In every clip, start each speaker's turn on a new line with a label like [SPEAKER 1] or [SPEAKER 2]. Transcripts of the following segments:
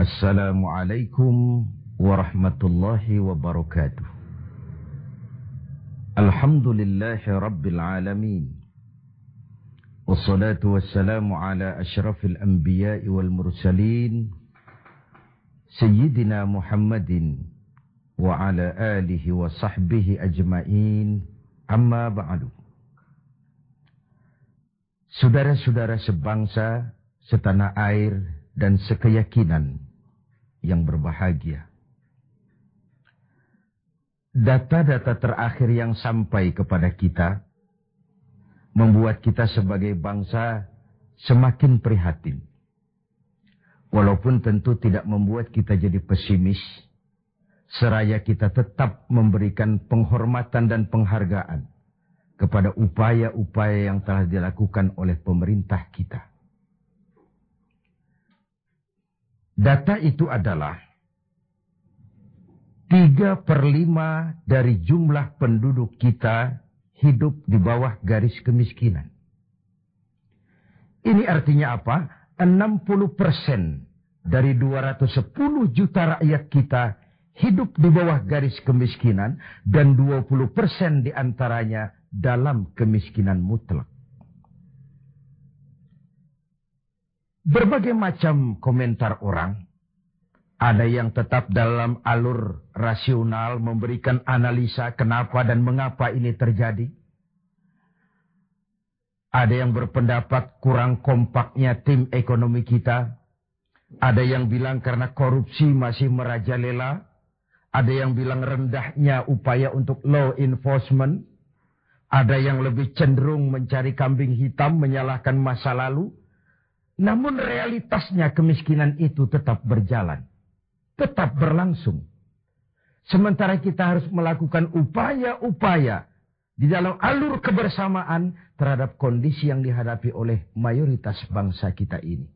[SPEAKER 1] Assalamualaikum warahmatullahi wabarakatuh. Alhamdulillahi rabbil alamin. Wassalatu wassalamu ala ashrafil anbiya'i wal mursalin. Sayyidina Muhammadin wa ala alihi wa sahbihi ajma'in. Amma ba'du. Saudara-saudara sebangsa, setanah air, dan sekeyakinan yang berbahagia. Data-data terakhir yang sampai kepada kita membuat kita sebagai bangsa semakin prihatin. Walaupun tentu tidak membuat kita jadi pesimis, seraya kita tetap memberikan penghormatan dan penghargaan kepada upaya-upaya yang telah dilakukan oleh pemerintah kita. Data itu adalah 3 per 5 dari jumlah penduduk kita hidup di bawah garis kemiskinan. Ini artinya apa? 60 persen dari 210 juta rakyat kita hidup di bawah garis kemiskinan dan 20 persen di antaranya dalam kemiskinan mutlak. Berbagai macam komentar orang. Ada yang tetap dalam alur rasional memberikan analisa kenapa dan mengapa ini terjadi. Ada yang berpendapat kurang kompaknya tim ekonomi kita. Ada yang bilang karena korupsi masih merajalela. Ada yang bilang rendahnya upaya untuk law enforcement. Ada yang lebih cenderung mencari kambing hitam menyalahkan masa lalu. Namun realitasnya kemiskinan itu tetap berjalan. Tetap berlangsung. Sementara kita harus melakukan upaya-upaya di dalam alur kebersamaan terhadap kondisi yang dihadapi oleh mayoritas bangsa kita ini.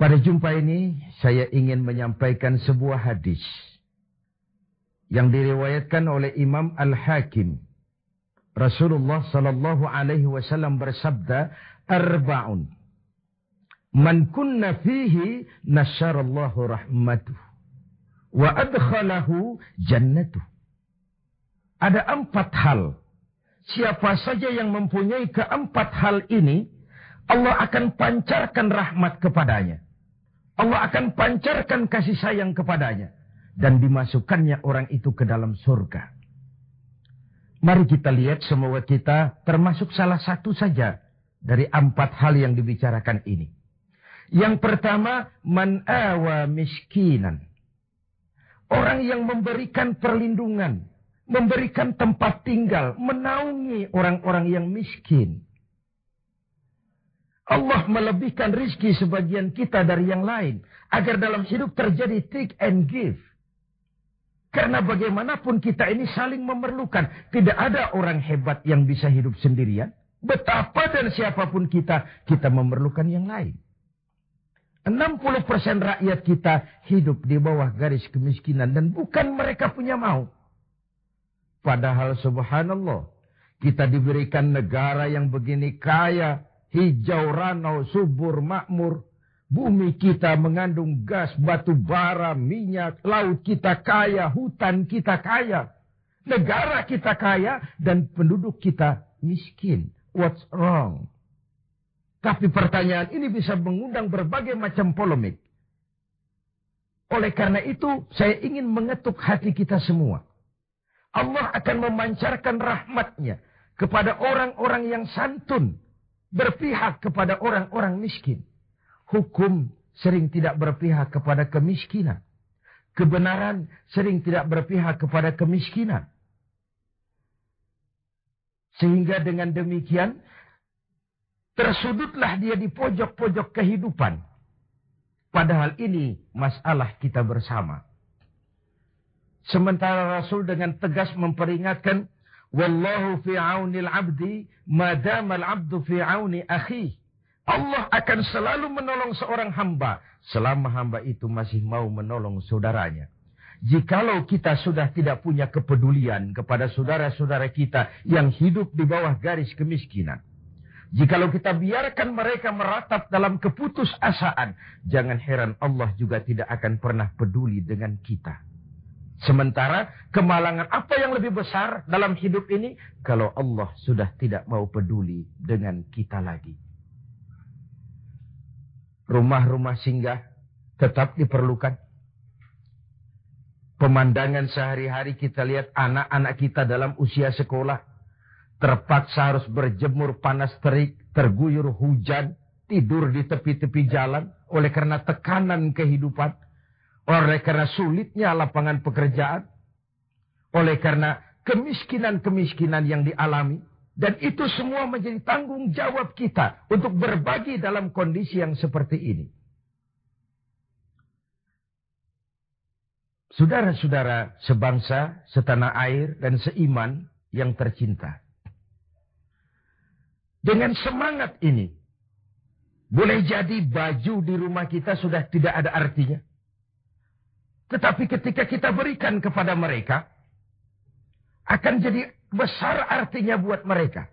[SPEAKER 1] Pada jumpa ini saya ingin menyampaikan sebuah hadis yang diriwayatkan oleh Imam Al-Hakim. Rasulullah sallallahu alaihi wasallam bersabda, arba'un. Man kunna fihi nasyarallahu rahmatuh. Wa adkhalahu jannatuh. Ada empat hal. Siapa saja yang mempunyai keempat hal ini, Allah akan pancarkan rahmat kepadanya. Allah akan pancarkan kasih sayang kepadanya. Dan dimasukkannya orang itu ke dalam surga. Mari kita lihat semua kita termasuk salah satu saja dari empat hal yang dibicarakan ini. Yang pertama, man awa miskinan. Orang yang memberikan perlindungan, memberikan tempat tinggal, menaungi orang-orang yang miskin. Allah melebihkan rizki sebagian kita dari yang lain. Agar dalam hidup terjadi take and give. Karena bagaimanapun kita ini saling memerlukan. Tidak ada orang hebat yang bisa hidup sendirian. Betapa dan siapa pun kita, kita memerlukan yang lain. 60% rakyat kita hidup di bawah garis kemiskinan dan bukan mereka punya mau. Padahal subhanallah, kita diberikan negara yang begini kaya, hijau, ranau, subur, makmur. Bumi kita mengandung gas, batu bara, minyak, laut kita kaya, hutan kita kaya. Negara kita kaya dan penduduk kita miskin what's wrong. Tapi pertanyaan ini bisa mengundang berbagai macam polemik. Oleh karena itu, saya ingin mengetuk hati kita semua. Allah akan memancarkan rahmatnya kepada orang-orang yang santun. Berpihak kepada orang-orang miskin. Hukum sering tidak berpihak kepada kemiskinan. Kebenaran sering tidak berpihak kepada kemiskinan. Sehingga dengan demikian tersudutlah dia di pojok-pojok kehidupan. Padahal ini masalah kita bersama. Sementara Rasul dengan tegas memperingatkan, Wallahu fi aunil abdi, madamal abdu fi auni akhi. Allah akan selalu menolong seorang hamba, selama hamba itu masih mau menolong saudaranya. Jikalau kita sudah tidak punya kepedulian kepada saudara-saudara kita yang hidup di bawah garis kemiskinan. Jikalau kita biarkan mereka meratap dalam keputusasaan, jangan heran Allah juga tidak akan pernah peduli dengan kita. Sementara kemalangan apa yang lebih besar dalam hidup ini kalau Allah sudah tidak mau peduli dengan kita lagi. Rumah-rumah singgah tetap diperlukan. Pemandangan sehari-hari kita lihat anak-anak kita dalam usia sekolah. Terpaksa harus berjemur panas terik, terguyur hujan, tidur di tepi-tepi jalan. Oleh karena tekanan kehidupan. Oleh karena sulitnya lapangan pekerjaan. Oleh karena kemiskinan-kemiskinan yang dialami. Dan itu semua menjadi tanggung jawab kita untuk berbagi dalam kondisi yang seperti ini. Saudara-saudara sebangsa, setanah air, dan seiman yang tercinta. Dengan semangat ini, boleh jadi baju di rumah kita sudah tidak ada artinya. Tetapi ketika kita berikan kepada mereka, akan jadi besar artinya buat mereka.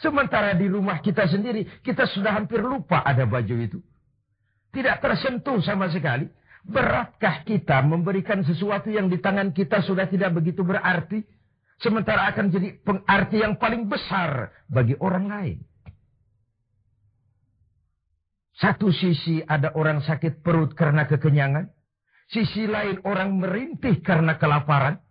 [SPEAKER 1] Sementara di rumah kita sendiri, kita sudah hampir lupa ada baju itu. Tidak tersentuh sama sekali. Beratkah kita memberikan sesuatu yang di tangan kita sudah tidak begitu berarti? Sementara akan jadi pengarti yang paling besar bagi orang lain. Satu sisi ada orang sakit perut karena kekenyangan. Sisi lain orang merintih karena kelaparan.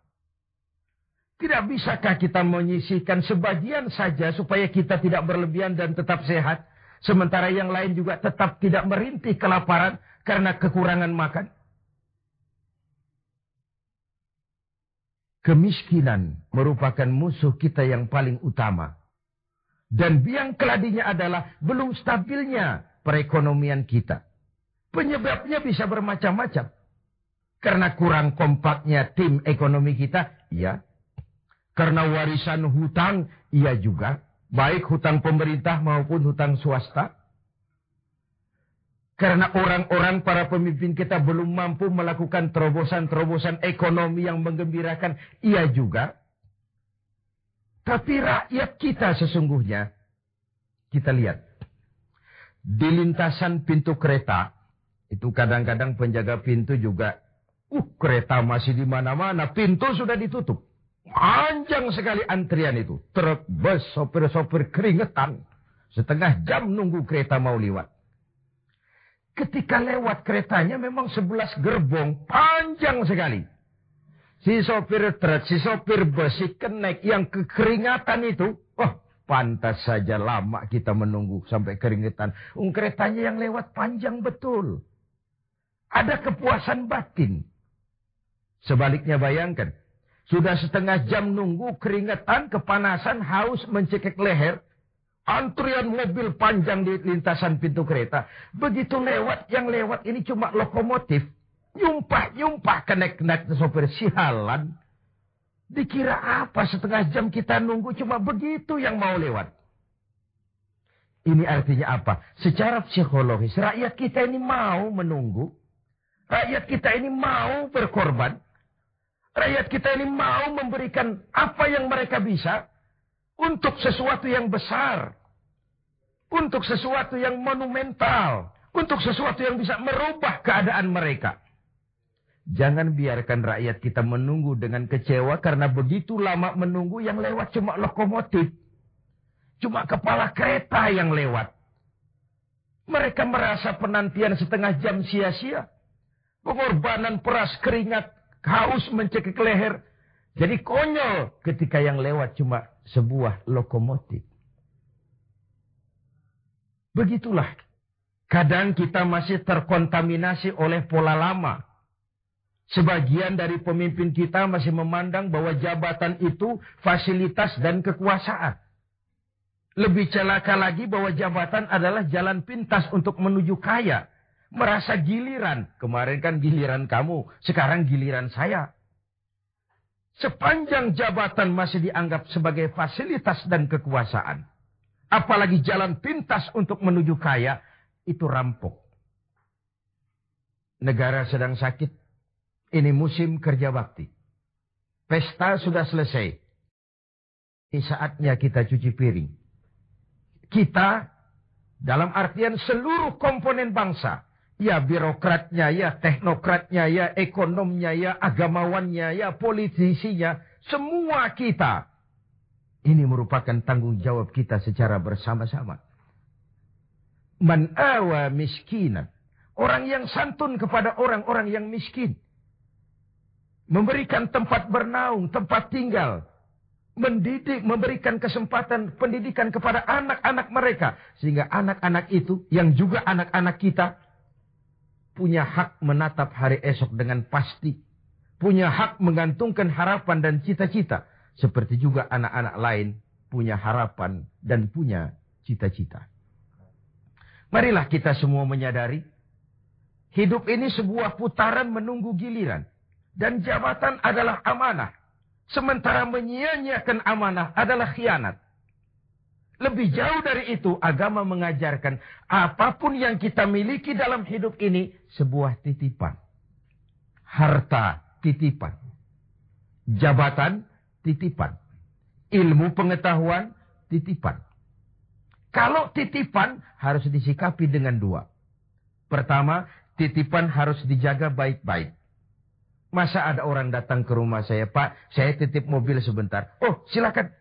[SPEAKER 1] Tidak bisakah kita menyisihkan sebagian saja supaya kita tidak berlebihan dan tetap sehat. Sementara yang lain juga tetap tidak merintih kelaparan karena kekurangan makan. Kemiskinan merupakan musuh kita yang paling utama. Dan biang keladinya adalah belum stabilnya perekonomian kita. Penyebabnya bisa bermacam-macam. Karena kurang kompaknya tim ekonomi kita, iya. Karena warisan hutang, iya juga. Baik hutang pemerintah maupun hutang swasta. Karena orang-orang para pemimpin kita belum mampu melakukan terobosan-terobosan ekonomi yang menggembirakan. Iya juga. Tapi rakyat kita sesungguhnya. Kita lihat. Di lintasan pintu kereta. Itu kadang-kadang penjaga pintu juga. Uh, kereta masih di mana-mana. Pintu sudah ditutup. Panjang sekali antrian itu. Truk, bus, sopir-sopir keringetan. Setengah jam nunggu kereta mau lewat. Ketika lewat keretanya memang sebelas gerbong. Panjang sekali. Si sopir truk, si sopir bus, si kenek yang kekeringatan itu. Oh, pantas saja lama kita menunggu sampai keringetan. Um, keretanya yang lewat panjang betul. Ada kepuasan batin. Sebaliknya bayangkan. Sudah setengah jam nunggu keringetan, kepanasan, haus, mencekik leher. Antrian mobil panjang di lintasan pintu kereta. Begitu lewat, yang lewat ini cuma lokomotif. Nyumpah-nyumpah kenek-kenek sopir sialan. Dikira apa setengah jam kita nunggu cuma begitu yang mau lewat. Ini artinya apa? Secara psikologis, rakyat kita ini mau menunggu. Rakyat kita ini mau berkorban. Rakyat kita ini mau memberikan apa yang mereka bisa untuk sesuatu yang besar, untuk sesuatu yang monumental, untuk sesuatu yang bisa merubah keadaan mereka. Jangan biarkan rakyat kita menunggu dengan kecewa karena begitu lama menunggu yang lewat cuma lokomotif. Cuma kepala kereta yang lewat. Mereka merasa penantian setengah jam sia-sia. Pengorbanan peras keringat, haus mencekik leher. Jadi konyol ketika yang lewat cuma sebuah lokomotif. Begitulah. Kadang kita masih terkontaminasi oleh pola lama. Sebagian dari pemimpin kita masih memandang bahwa jabatan itu fasilitas dan kekuasaan. Lebih celaka lagi bahwa jabatan adalah jalan pintas untuk menuju kaya. Merasa giliran. Kemarin kan giliran kamu, sekarang giliran saya. Sepanjang jabatan masih dianggap sebagai fasilitas dan kekuasaan. Apalagi jalan pintas untuk menuju kaya, itu rampok. Negara sedang sakit. Ini musim kerja bakti. Pesta sudah selesai. Ini saatnya kita cuci piring. kita dalam artian seluruh komponen bangsa. Ya birokratnya, ya teknokratnya, ya ekonomnya, ya agamawannya, ya politisinya. Semua kita. Ini merupakan tanggung jawab kita secara bersama-sama. Man awa miskinan. Orang yang santun kepada orang-orang yang miskin. Memberikan tempat bernaung, tempat tinggal, mendidik, memberikan kesempatan pendidikan kepada anak-anak mereka. Sehingga anak-anak itu, yang juga anak-anak kita, punya hak menatap hari esok dengan pasti. Punya hak menggantungkan harapan dan cita-cita. Seperti juga anak-anak lain punya harapan dan punya cita-cita. Marilah kita semua menyadari, hidup ini sebuah putaran menunggu giliran. Dan jabatan adalah amanah Sementara menyia-nyiakan amanah adalah khianat. Lebih jauh dari itu, agama mengajarkan apa pun yang kita miliki dalam hidup ini sebuah titipan. Harta titipan. Jabatan titipan. Ilmu pengetahuan titipan. Kalau titipan harus disikapi dengan dua. Pertama, titipan harus dijaga baik-baik. Masa ada orang datang ke rumah saya, Pak, saya titip mobil sebentar. Oh, silakan.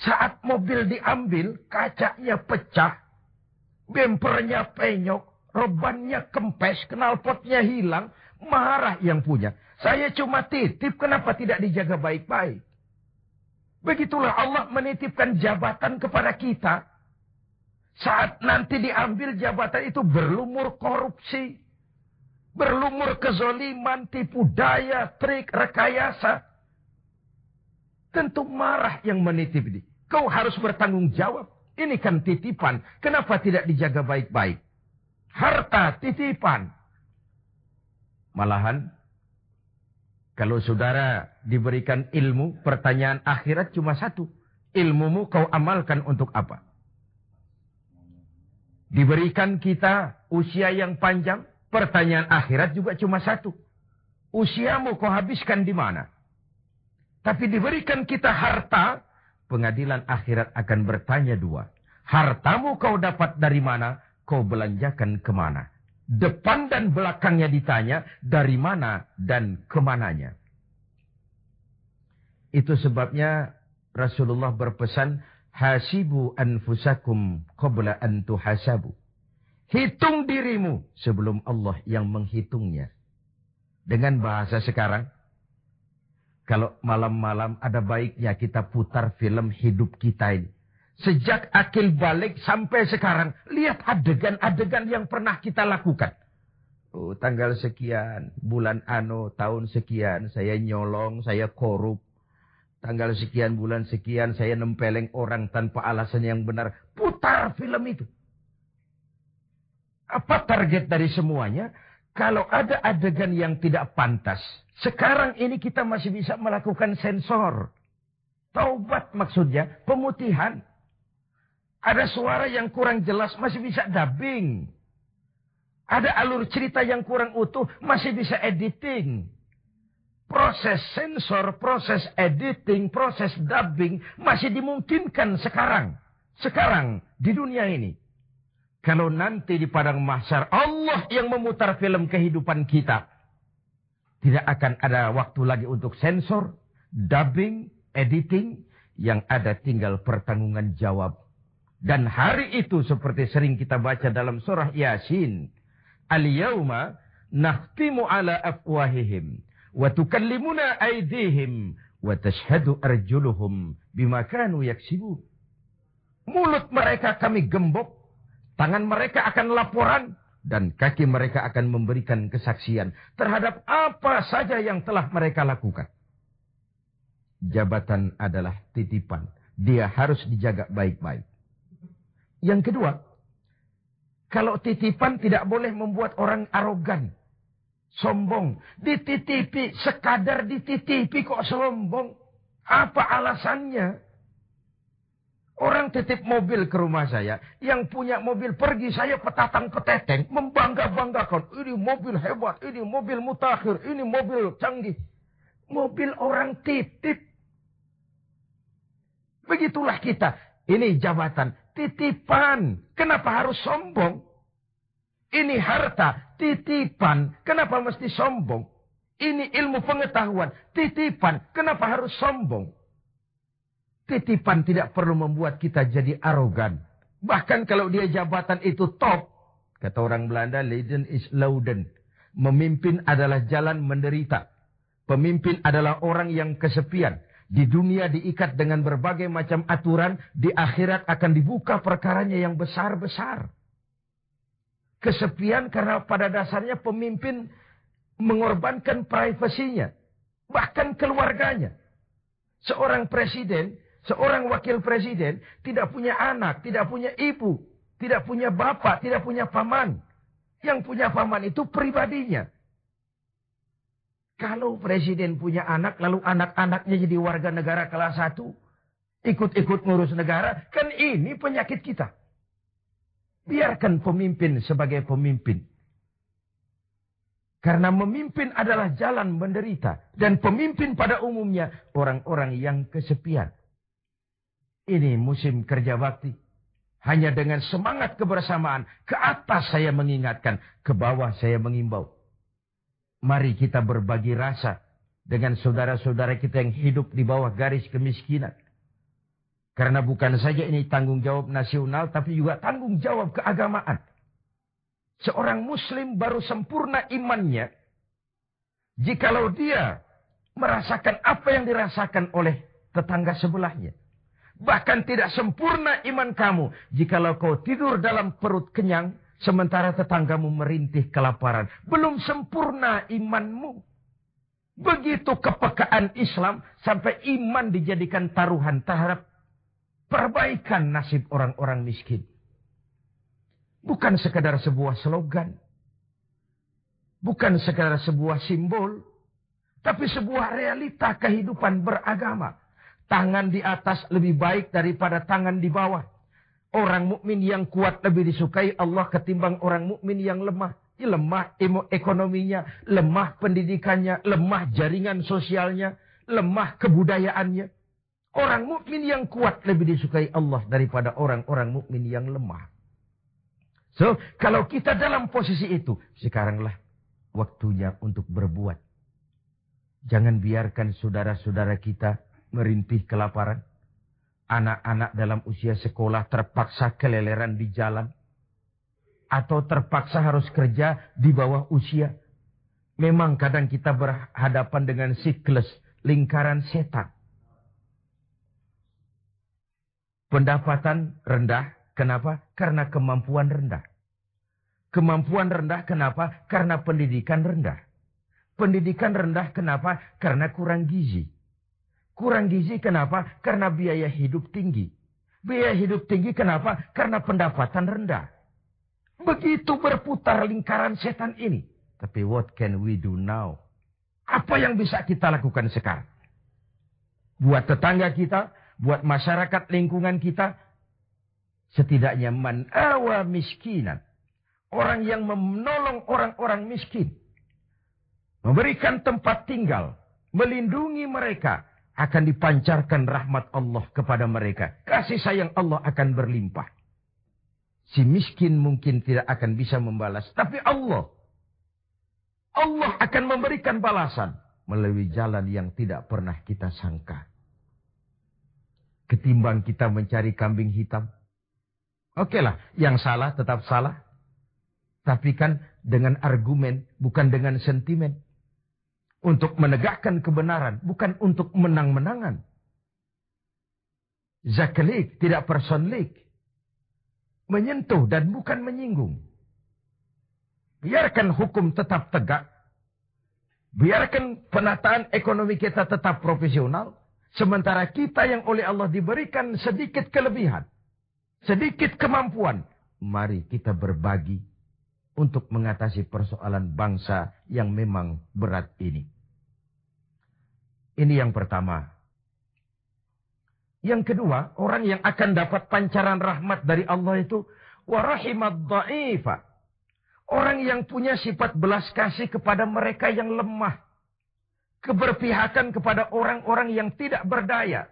[SPEAKER 1] Saat mobil diambil, kacanya pecah, bempernya penyok, rebannya kempes, knalpotnya hilang, marah yang punya. Saya cuma titip, kenapa tidak dijaga baik-baik? Begitulah Allah menitipkan jabatan kepada kita. Saat nanti diambil jabatan itu berlumur korupsi, Berlumur kezoliman, tipu daya, trik, rekayasa. Tentu marah yang menitip ini. Kau harus bertanggung jawab. Ini kan titipan. Kenapa tidak dijaga baik-baik? Harta titipan. Malahan, kalau saudara diberikan ilmu, pertanyaan akhirat cuma satu. Ilmumu kau amalkan untuk apa? Diberikan kita usia yang panjang, Pertanyaan akhirat juga cuma satu. Usiamu kau habiskan di mana? Tapi diberikan kita harta, pengadilan akhirat akan bertanya dua. Hartamu kau dapat dari mana? Kau belanjakan ke mana? Depan dan belakangnya ditanya dari mana dan ke mananya. Itu sebabnya Rasulullah berpesan, Hasibu anfusakum qabla an tuhasabu. Hitung dirimu sebelum Allah yang menghitungnya. Dengan bahasa sekarang, kalau malam-malam ada baiknya kita putar film hidup kita ini. Sejak akil balik sampai sekarang, lihat adegan-adegan yang pernah kita lakukan. Oh, tanggal sekian, bulan ano, tahun sekian, saya nyolong, saya korup. Tanggal sekian, bulan sekian, saya nempeleng orang tanpa alasan yang benar. Putar film itu. Apa target dari semuanya? Kalau ada adegan yang tidak pantas, sekarang ini kita masih bisa melakukan sensor. Taubat maksudnya, pemutihan. Ada suara yang kurang jelas, masih bisa dubbing. Ada alur cerita yang kurang utuh, masih bisa editing. Proses sensor, proses editing, proses dubbing masih dimungkinkan sekarang. Sekarang, di dunia ini. Kalau nanti di padang mahsyar Allah yang memutar film kehidupan kita. Tidak akan ada waktu lagi untuk sensor, dubbing, editing. Yang ada tinggal pertanggungan jawab. Dan hari itu seperti sering kita baca dalam surah Yasin. Al-yawma nahtimu ala afwahihim. Wa tukallimuna aidihim. Wa tashhadu arjuluhum bima kanu yaksibun. Mulut mereka kami gembok Tangan mereka akan laporan dan kaki mereka akan memberikan kesaksian terhadap apa saja yang telah mereka lakukan. Jabatan adalah titipan. Dia harus dijaga baik-baik. Yang kedua, kalau titipan tidak boleh membuat orang arogan. Sombong. Dititipi, sekadar dititipi kok sombong. Apa alasannya? Orang titip mobil ke rumah saya. Yang punya mobil pergi saya petatang peteteng. Membangga-banggakan. Ini mobil hebat. Ini mobil mutakhir. Ini mobil canggih. Mobil orang titip. Begitulah kita. Ini jabatan. titipan. Kenapa harus sombong? Ini harta, titipan. Kenapa mesti sombong? Ini ilmu pengetahuan, titipan. Kenapa harus sombong? Titipan tidak perlu membuat kita jadi arogan. Bahkan kalau dia jabatan itu top. Kata orang Belanda, legend is louden. Memimpin adalah jalan menderita. Pemimpin adalah orang yang kesepian. Di dunia diikat dengan berbagai macam aturan. Di akhirat akan dibuka perkaranya yang besar-besar. Kesepian karena pada dasarnya pemimpin mengorbankan privasinya. Bahkan keluarganya. Seorang presiden, seorang wakil presiden tidak punya anak, tidak punya ibu, tidak punya bapak, tidak punya paman. Yang punya paman itu pribadinya. Kalau presiden punya anak, lalu anak-anaknya jadi warga negara kelas satu, ikut-ikut ngurus negara, kan ini penyakit kita. Biarkan pemimpin sebagai pemimpin. Karena memimpin adalah jalan menderita. Dan pemimpin pada umumnya orang-orang yang kesepian. Ini musim kerja bakti. Hanya dengan semangat kebersamaan. Ke atas saya mengingatkan. Ke bawah saya mengimbau. Mari kita berbagi rasa. Dengan saudara-saudara kita yang hidup di bawah garis kemiskinan. Karena bukan saja ini tanggung jawab nasional. Tapi juga tanggung jawab keagamaan. Seorang muslim baru sempurna imannya. Jikalau dia merasakan apa yang dirasakan oleh tetangga sebelahnya. Bahkan tidak sempurna iman kamu. Jikalau kau tidur dalam perut kenyang. Sementara tetanggamu merintih kelaparan. Belum sempurna imanmu. Begitu kepekaan Islam. Sampai iman dijadikan taruhan terhadap perbaikan nasib orang-orang miskin. Bukan sekadar sebuah slogan. Bukan sekadar sebuah simbol. Tapi sebuah realita kehidupan beragama. Tangan di atas lebih baik daripada tangan di bawah. Orang mukmin yang kuat lebih disukai Allah ketimbang orang mukmin yang lemah. Lemah ekonominya, lemah pendidikannya, lemah jaringan sosialnya, lemah kebudayaannya. Orang mukmin yang kuat lebih disukai Allah daripada orang-orang mukmin yang lemah. So, kalau kita dalam posisi itu, sekaranglah waktunya untuk berbuat. Jangan biarkan saudara-saudara kita merintih kelaparan. Anak-anak dalam usia sekolah terpaksa keleleran di jalan. Atau terpaksa harus kerja di bawah usia. Memang kadang kita berhadapan dengan siklus lingkaran setan. Pendapatan rendah, Kenapa? Karena kemampuan rendah. Kemampuan rendah kenapa? Karena pendidikan rendah. Pendidikan rendah kenapa? Karena kurang gizi. Kurang gizi kenapa? Karena biaya hidup tinggi. Biaya hidup tinggi kenapa? Karena pendapatan rendah. Begitu berputar lingkaran setan ini. Tapi what can we do now? Apa yang bisa kita lakukan sekarang? Buat tetangga kita, buat masyarakat lingkungan kita, Setidaknya man awa miskinan. Orang yang menolong orang-orang miskin. Memberikan tempat tinggal. Melindungi mereka. Akan dipancarkan rahmat Allah kepada mereka. Kasih sayang Allah akan berlimpah. Si miskin mungkin tidak akan bisa membalas. Tapi Allah. Allah akan memberikan balasan. Melalui jalan yang tidak pernah kita sangka. Ketimbang kita mencari kambing hitam Oke lah, yang salah tetap salah. Tapi kan dengan argumen, bukan dengan sentimen. Untuk menegakkan kebenaran, bukan untuk menang-menangan. Zakalik, tidak personlik. Menyentuh dan bukan menyinggung. Biarkan hukum tetap tegak. Biarkan penataan ekonomi kita tetap profesional. Sementara kita yang oleh Allah diberikan sedikit kelebihan sedikit kemampuan, mari kita berbagi untuk mengatasi persoalan bangsa yang memang berat ini. Ini yang pertama. Yang kedua, orang yang akan dapat pancaran rahmat dari Allah itu warahimat dha'ifa. Orang yang punya sifat belas kasih kepada mereka yang lemah. Keberpihakan kepada orang-orang yang tidak berdaya